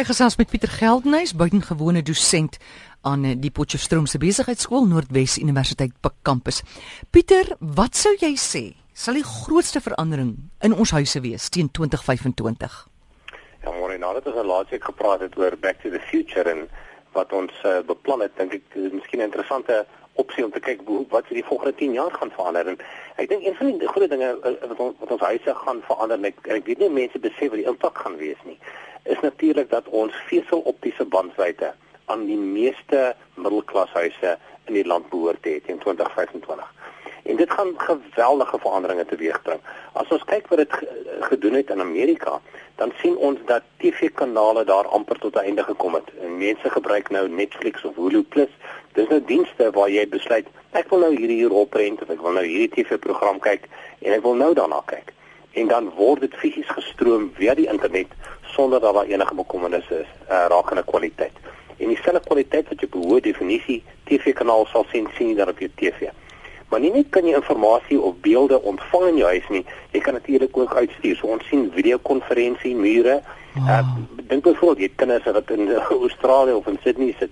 Ek gesels met Pieter Geldenhuys, buitengewone dosent aan eh, die Potchefstroom se besigheidskool Noordwes Universiteit kampus. Pieter, wat sou jy sê sal die grootste verandering in ons huise wees teen 2025? Ja, môre nadat ons laas week gepraat het oor back to the future en wat ons uh, beplan het, dink ek is miskien 'n interessante opsie om te kyk hoe wat vir die volgende 10 jaar gaan verander en ek dink een van die groot dinge wat ons wat ons huise gaan verander ek, ek weet nie mense besef wat die impak gaan wees nie is natuurlik dat ons veseloptiese bandwydte aan die meeste middelklashuise in die land behoort te hê in 2025. En dit gaan geweldige veranderinge teweegbring. As ons kyk wat dit gedoen het in Amerika, dan sien ons dat TV-kanale daar amper tot einde gekom het. En mense gebruik nou Netflix of Hulu Plus. Dis nou dienste waar jy besluit, ek wil nou hierdie hier oprent of ek wil nou hierdie TV-program kyk en ek wil nou daarna kyk. En dan word dit fisies gestroom via die internet sonder dat daar enige bekommernis is uh, rakende kwaliteit. En dieselfde kwaliteit wat jy op hoë definisie TV-kanaal sal sien sien daar op jou TV. Maar nie net kan jy inligting of beelde ontvang in jou huis nie, jy kan natuurlik ook uitstuur. So ons sien videokonferensie mure. Wow. Uh, dink byvoorbeeld jy kinders wat in Australië of in Sydney sit,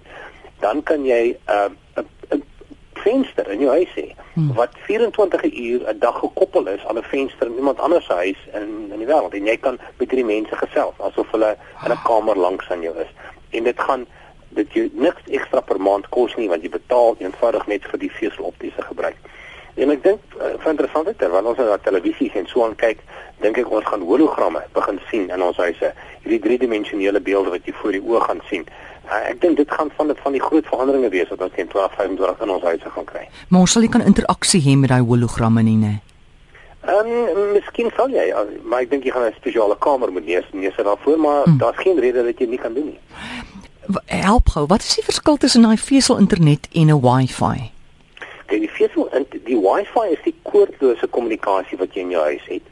dan kan jy 'n uh, venster in jou huis hê hmm. wat 24 uur 'n dag gekoppel is aan 'n venster in iemand anders se huis in in die wêreld en jy kan met hierdie mense gesels asof hulle in 'n kamer langs aan jou is. En dit gaan dit jy niks ekstra per maand kos nie want jy betaal eenvoudig net vir die veseloptiese gebruik. En ek dink uh, vir interessantheid terwyl ons na televisie en so aan kyk, dink ek ons gaan hologramme begin sien in ons huise. Hierdie driedimensionele beelde wat jy voor die oë gaan sien. Uh, ek dink dit gaan van van die groot veranderinge wees wat ons teen 2025 in ons huise gaan kry. Maar ons sal nie kan interaksie hê met daai hologramme nie, né? Ehm, um, miskien sal jy, maar ek dink jy gaan 'n spesiale kamer moet neer neer sit daarvoor, maar hmm. daar's geen rede dat jy nie kan doen nie. Help gou, wat is die verskil tussen 'n vesel internet en 'n Wi-Fi? Kyk, die vesel die Wi-Fi is die koordlose kommunikasie wat jy in jou huis het,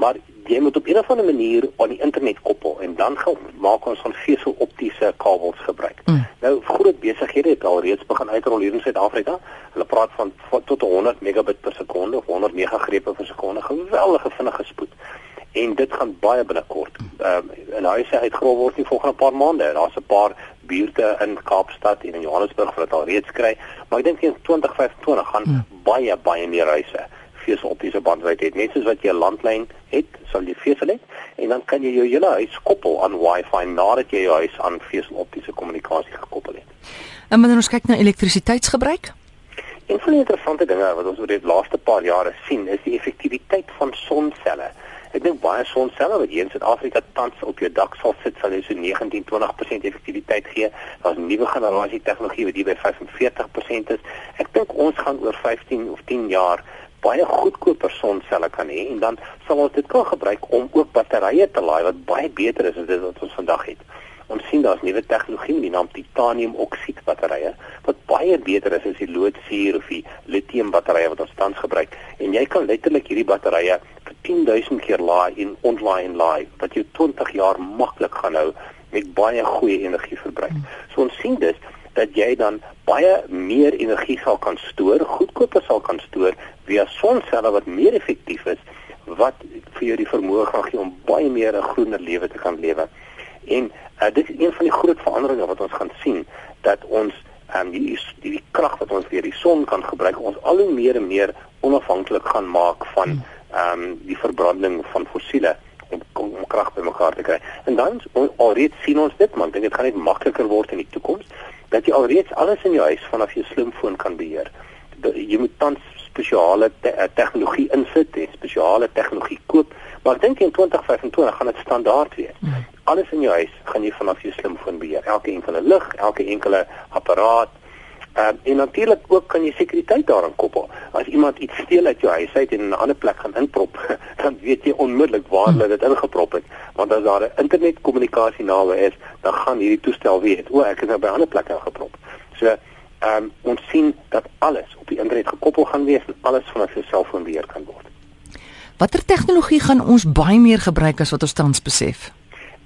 maar jy moet op 'n of ander manier aan die internet koppel en dan gaan maak ons van veseloptiese kabels gebruik. Mm. Nou groot besighede het al reeds begin uitrol hier in Suid-Afrika. Hulle praat van tot 100 megabit per sekonde of 100 megagrepe per sekonde. Geweldige vinnige spoed. En dit gaan baie binnekort. Ehm um, en huise uitgerol word in volgende paar maande. Daar's 'n paar buurte in Kaapstad en in Johannesburg wat al reeds kry, maar ek dink in 2025 gaan mm. baie baie meer huise vesel op hierdie bandwydte het. Net soos wat jy 'n landlyn het, sal jy vesel hê en dan kan jy jou hele huis koppel aan Wi-Fi nadat jy jou huis aan vesel optiese kommunikasie gekoppel het. En wanneer ons kyk na elektrisiteitsgebruik, een van die interessante dinge wat ons oor die laaste paar jare sien, is die effektiwiteit van sonselle. Ek dink baie sonselle wat hier in Suid-Afrika tans op jou dak sal sit, sal jy so 19-20% effektiwiteit gee. Daar's nuwe generasie tegnologie wat hier by 45% is. Ek dink ons gaan oor 15 of 10 jaar baie goedkoper sonselle kan hê en dan sal ons dit kan gebruik om ook batterye te laai wat baie beter is as dit wat ons vandag het. Ons sien daar's nuwe tegnologie met die naam titaniumoksied batterye wat baie beter is as die loodsuur of die lithium batterye wat ons tans gebruik. En jy kan letterlik hierdie batterye vir 10000 keer laai en ontlaai en laai wat jou 20 jaar maklik gaan hou met baie goeie energieverbruik. So ons sien dus dat jy dan baie meer energie sal kan stoor, goedkoper sal kan stoor via sonselle wat meer effektief is wat vir jou die vermoë gaan gee om baie meer 'n groener lewe te kan lewe. En uh, dit is een van die groot veranderinge wat ons gaan sien dat ons um, die die, die krag wat ons weer die son kan gebruik ons al hoe meer en meer onafhanklik gaan maak van ehm um, die verbranding van fossiele om, om, om krag bymekaar te kry. En dan alreeds sien ons dit man, dit gaan net makliker word in die toekoms dat jy alreeds alles in jou huis vanaf jou slimfoon kan beheer. Jy moet tans spesiale te eh, tegnologie insit en spesiale tegnologie koop, maar ek dink in 2025 gaan dit standaard wees. Mm. Alles in jou huis gaan jy vanaf jou slimfoon beheer. Elke enkele lig, elke enkele apparaat. Um, en natuurlik ook kan jy sekuriteit daaraan koppel. As iemand iets steel uit jou huis uit en in 'n ander plek gaan inprop, dan weet jy onmiddellik waar hulle dit ingeprop het. Want as daar 'n internetkommunikasie naby is, dan gaan hierdie toestel weet, o, ek het nou by 'n ander plek ingeprop. So ehm um, ons sien dat alles op die internet gekoppel gaan wees en alles vanaf jou selfoon beheer kan word. Watter tegnologie gaan ons baie meer gebruik as wat ons tans besef?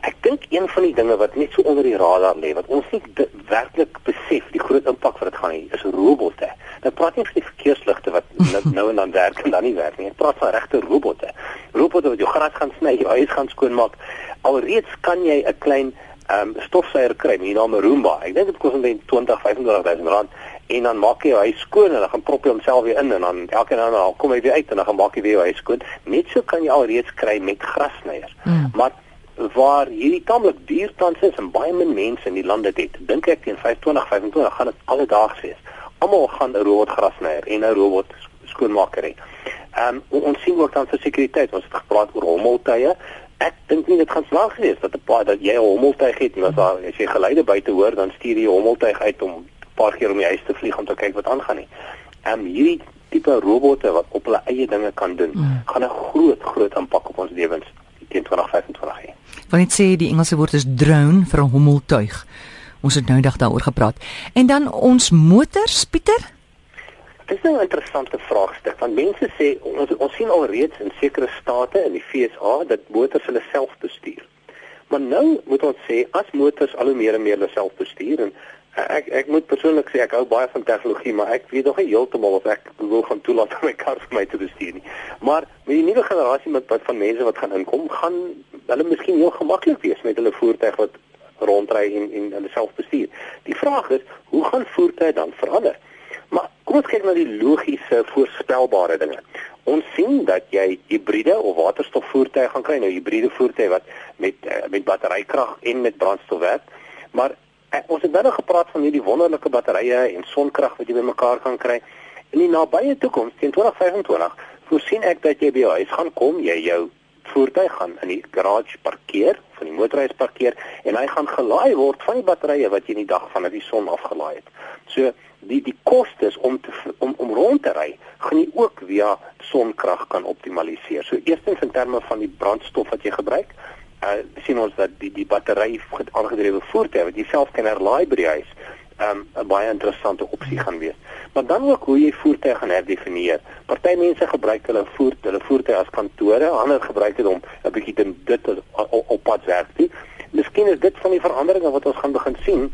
Ek dink een van die dinge wat net so onder die radar lê wat ons nie werklik besef die groot impak wat dit gaan hê is robotte. Nou praat nie van die verkeersligte wat nou, nou en dan werk en dan nie werk nie. Ek praat van regte robotte. Robotte wat jou gras gaan sny, jou huis gaan skoonmaak. Alreeds kan jy 'n klein ehm um, stofsuier kry hier na Roomba. Ek dink dit kos omtrent 20 25000 rand en dan maak jy hy skoon en dan gaan prop hy homself weer in en dan elke nou dan kom hy weer uit en dan gaan maak hy weer hy skoon. Net so kan jy alreeds kry met grassnyers. Mm. Maar waar hierdie tamelik duur tans is en baie min mense in die land dit het. Dink ek teen 25 gaan dit alledaags wees. Almal gaan 'n robot grasnyer en 'n robot skoonmaker hê. Ehm um, ons sien ook dan vir sekuriteit, ons het gepraat oor hommeltuie. Ek dink nie dit gaan snaaks wees dat 'n paar dat jy 'n hommeltuig het nie, want as jy geluide buite hoor, dan stuur jy 'n hommeltuig uit om 'n paar keer om die huis te vlieg om te kyk wat aangaan nie. Ehm um, hierdie tipe robotte wat op hulle eie dinge kan doen, mm. gaan 'n groot groot impak op ons lewens teen 2025 hê. Want dit sê die Engelse woord is drone vir 'n hommeltuig. Ons het nou dag daaroor gepraat. En dan ons motors, Pieter? Dit is nou 'n interessante vraagstuk want mense sê ons ons sien alreeds in sekere state in die FSA dat motors hulle self bestuur. Maar nou moet ons sê as motors al hoe meer en meer hulle self bestuur en ek ek moet persoonlik sê ek hou baie van tegnologie maar ek weet nog nie heeltemal of ek wil gaan toelaat om my kar vir my te bestuur nie. Maar met die nuwe generasie met wat van mense wat gaan inkom, gaan hulle miskien heel gemaklik wees met hulle voertuig wat rondry en en hulle self bestuur. Die vraag is, hoe gaan voertuie dan verander? Maar kom ons kyk na die logiese voorspelbare dinge. Ons sien dat jy hibriede of waterstofvoertuie gaan kry, nou hibriede voertuie wat met uh, met batterykrag en met brandstof werk. Maar uh, ons het nou gepraat van hierdie wonderlike batterye en sonkrag wat jy bymekaar kan kry. In die nabye toekoms, teen 2025, voorsien ek dat jy by jou huis gaan kom, jy jou voertuig gaan in die garage parkeer, van die motorhuis parkeer en hy gaan gelaai word van die batterye wat jy in die dag van die son afgelaai het. So die die kostes om te om om rond te ry gaan jy ook via sonkrag kan optimaliseer. So eerstens in terme van die brandstof wat jy gebruik, uh sien ons dat die die battery aangedrewe voertuie wat jy self kan herlaai by die huis, um, 'n baie interessante opsie gaan wees. Maar dan ook hoe jy voertuie gaan herdefinieer. Party mense gebruik hulle voer hulle voertuie as kantore, ander gebruik dit om 'n bietjie dit dit op, pad werk te doen. Miskien is dit van die veranderinge wat ons gaan begin sien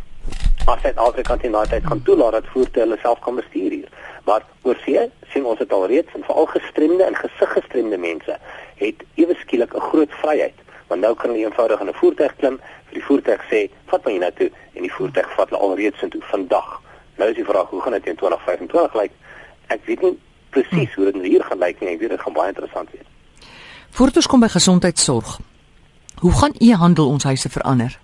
as Suid-Afrika teen daai tyd gaan toelaat dat voertuie hulle self kan bestuur hier. Maar oor see sien ons dit alreeds en veral gestremde en gesiggestremde mense het ewe skielik 'n groot vryheid want nou kan hulle eenvoudig in 'n voertuig klim vir die voertuig sê vat my na toe en die voertuig vat hulle alreeds intoe vandag. Nou is die vraag hoe gaan dit in 2025 lyk? Ek weet nie presies hoe dit hier gaan lyk nie. Ek weet dit gaan baie interessant wees. Ons kom by gesondheidsorg. Hoe gaan e-handel ons huise verander?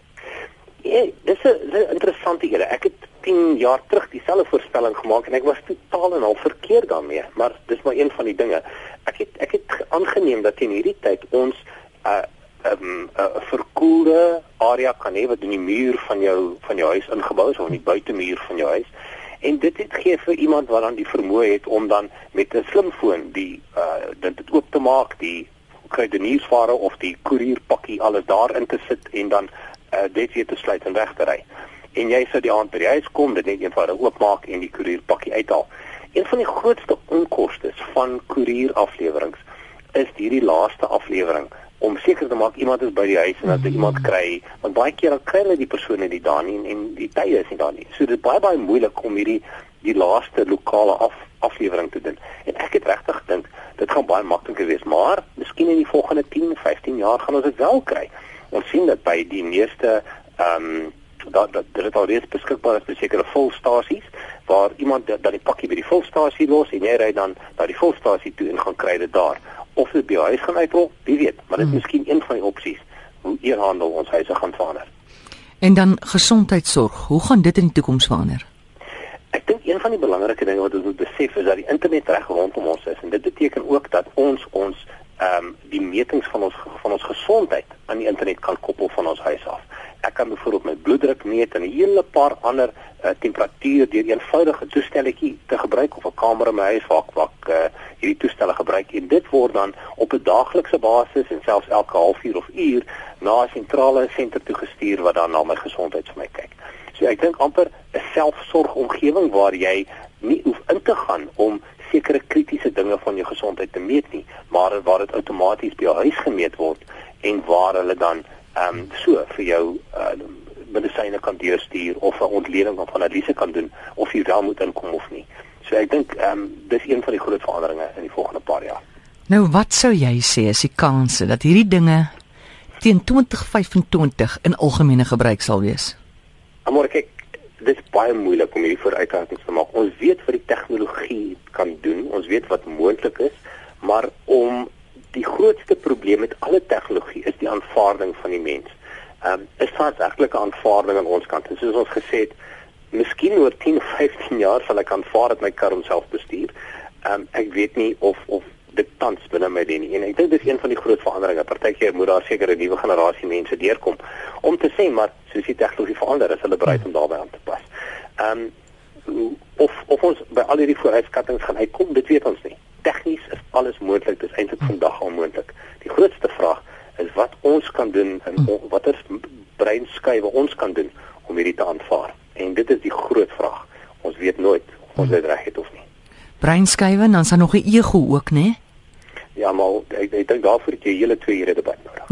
Ja, dis 'n interessante idee. Ek het 10 jaar terug dieselfde voorspelling gemaak en ek was totaal en al verkeerd daarmee, maar dis maar een van die dinge. Ek het ek het aangeneem dat teen hierdie tyd ons 'n uh, 'n um, 'n uh, verkoelde area kan hê wat in die muur van jou van jou huis ingebou is of in die buitemuur van jou huis. En dit het gee vir iemand wat dan die vermoë het om dan met 'n slimfoon die uh dit oop te maak, die kruideniersware of die koerierpakkie alles daarin te sit en dan uh, dit weer te sluit en weg te ry. En jy sou die aand by die huis kom, dit net eenvoudig oopmaak en die koerierpakkie uithaal. Een van die grootste onkoste van koerierafleweringe is hierdie laaste aflewering om seker te maak iemand is by die huis en dat mm. iemand kry want baie keer dan kry hulle die persone nie daar nie en, en die tye is nie daar nie. So dit is baie baie moeilik om hierdie die laaste lokale af aflewering te doen. En ek het regtig dink dit gaan baie makliker wees, maar miskien in die volgende 10, 15 jaar gaan ons dit wel kry ons sien dat by die meeste ehm um, dat dat dit al reeds beskikbaar is by sekere volstasies waar iemand dat die pakkie by die volstasie los en jy ry dan na die volstasie toe en gaan kry dit daar of dit by huis gaan uitrol wie weet maar dit is hmm. miskien een van die opsies hoe eerhandel ons huise gaan verander en dan gesondheidsorg hoe gaan dit in die toekoms verander Ek dink een van die belangrike dinge wat ons moet besef is dat die internet reg rondom ons is en dit beteken ook dat ons ons ehm um, die metings van ons van ons gesondheid aan die internet kan koppel van ons huis af. Ek kan byvoorbeeld my bloeddruk meet en 'n hele paar ander uh, temperatuur deur 'n eenvoudige toestelletjie te gebruik of 'n kamer in my huis waar ek wat uh, hierdie toestelle gebruik en dit word dan op 'n daaglikse basis en selfs elke halfuur of uur na 'n sentrale senter toe gestuur wat dan na my gesondheid vir my kyk. So ek dink amper 'n selfsorgomgewing waar jy nie hoef in te gaan om sekere kritiese dinge van jou gesondheid te meet nie, maar waar dit outomaties by jou huis gemeet word en waar hulle dan ehm um, so vir jou uh, medisyne kan deurstuur of 'n ontleding van analise kan doen of jy wel moet inkom of nie. So ek dink ehm um, dis een van die groot veranderinge in die volgende paar jaar. Nou wat sou jy sê is die kanse dat hierdie dinge teen 2025 in algemene gebruik sal wees? Maar kyk, dit is baie moeilik om hierdie vooruitgawings te maak. Ons weet wat die tegnologie kan doen. Ons weet wat moontlik is, maar om die grootste probleem met alle tegnologie is die aanvaarding van die mens. Ehm um, is daar werklik 'n aanvaarding aan ons kant? En soos ons gesê het, miskien oor 10 of 15 jaar sal ek aanvaar dat my kar homself bestuur. Ehm um, ek weet nie of of dit tans binne my dien nie. En ek dink dis een van die groot veranderinge. Partykeer moet daar seker 'n nuwe generasie mense deurkom om te sê maar soos die tegnologie verander, is hulle bereid om daarbey aan te pas. Ehm um, of of ons by al hierdie vooruitskattinge gaan uitkom, dit weet ons nie. Tegnies is alles moontlik, dit is eintlik vandag al moontlik. Die grootste vraag is wat ons kan doen en watter breinskuive ons kan doen om hierdie te aanvaar. En dit is die groot vraag. Ons weet nooit of ons dit reg het of nie. Breinskuive en dan is daar nog 'n ego ook, né? Ja, maar ek ek dink daarvoor het jy hele 2 ure debat nodig.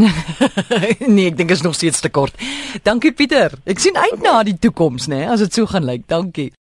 nee, ek dink is nog steeds te kort. Dankie Pieter. Ek sien uit na die toekoms, né, as dit so gaan lyk. Dankie.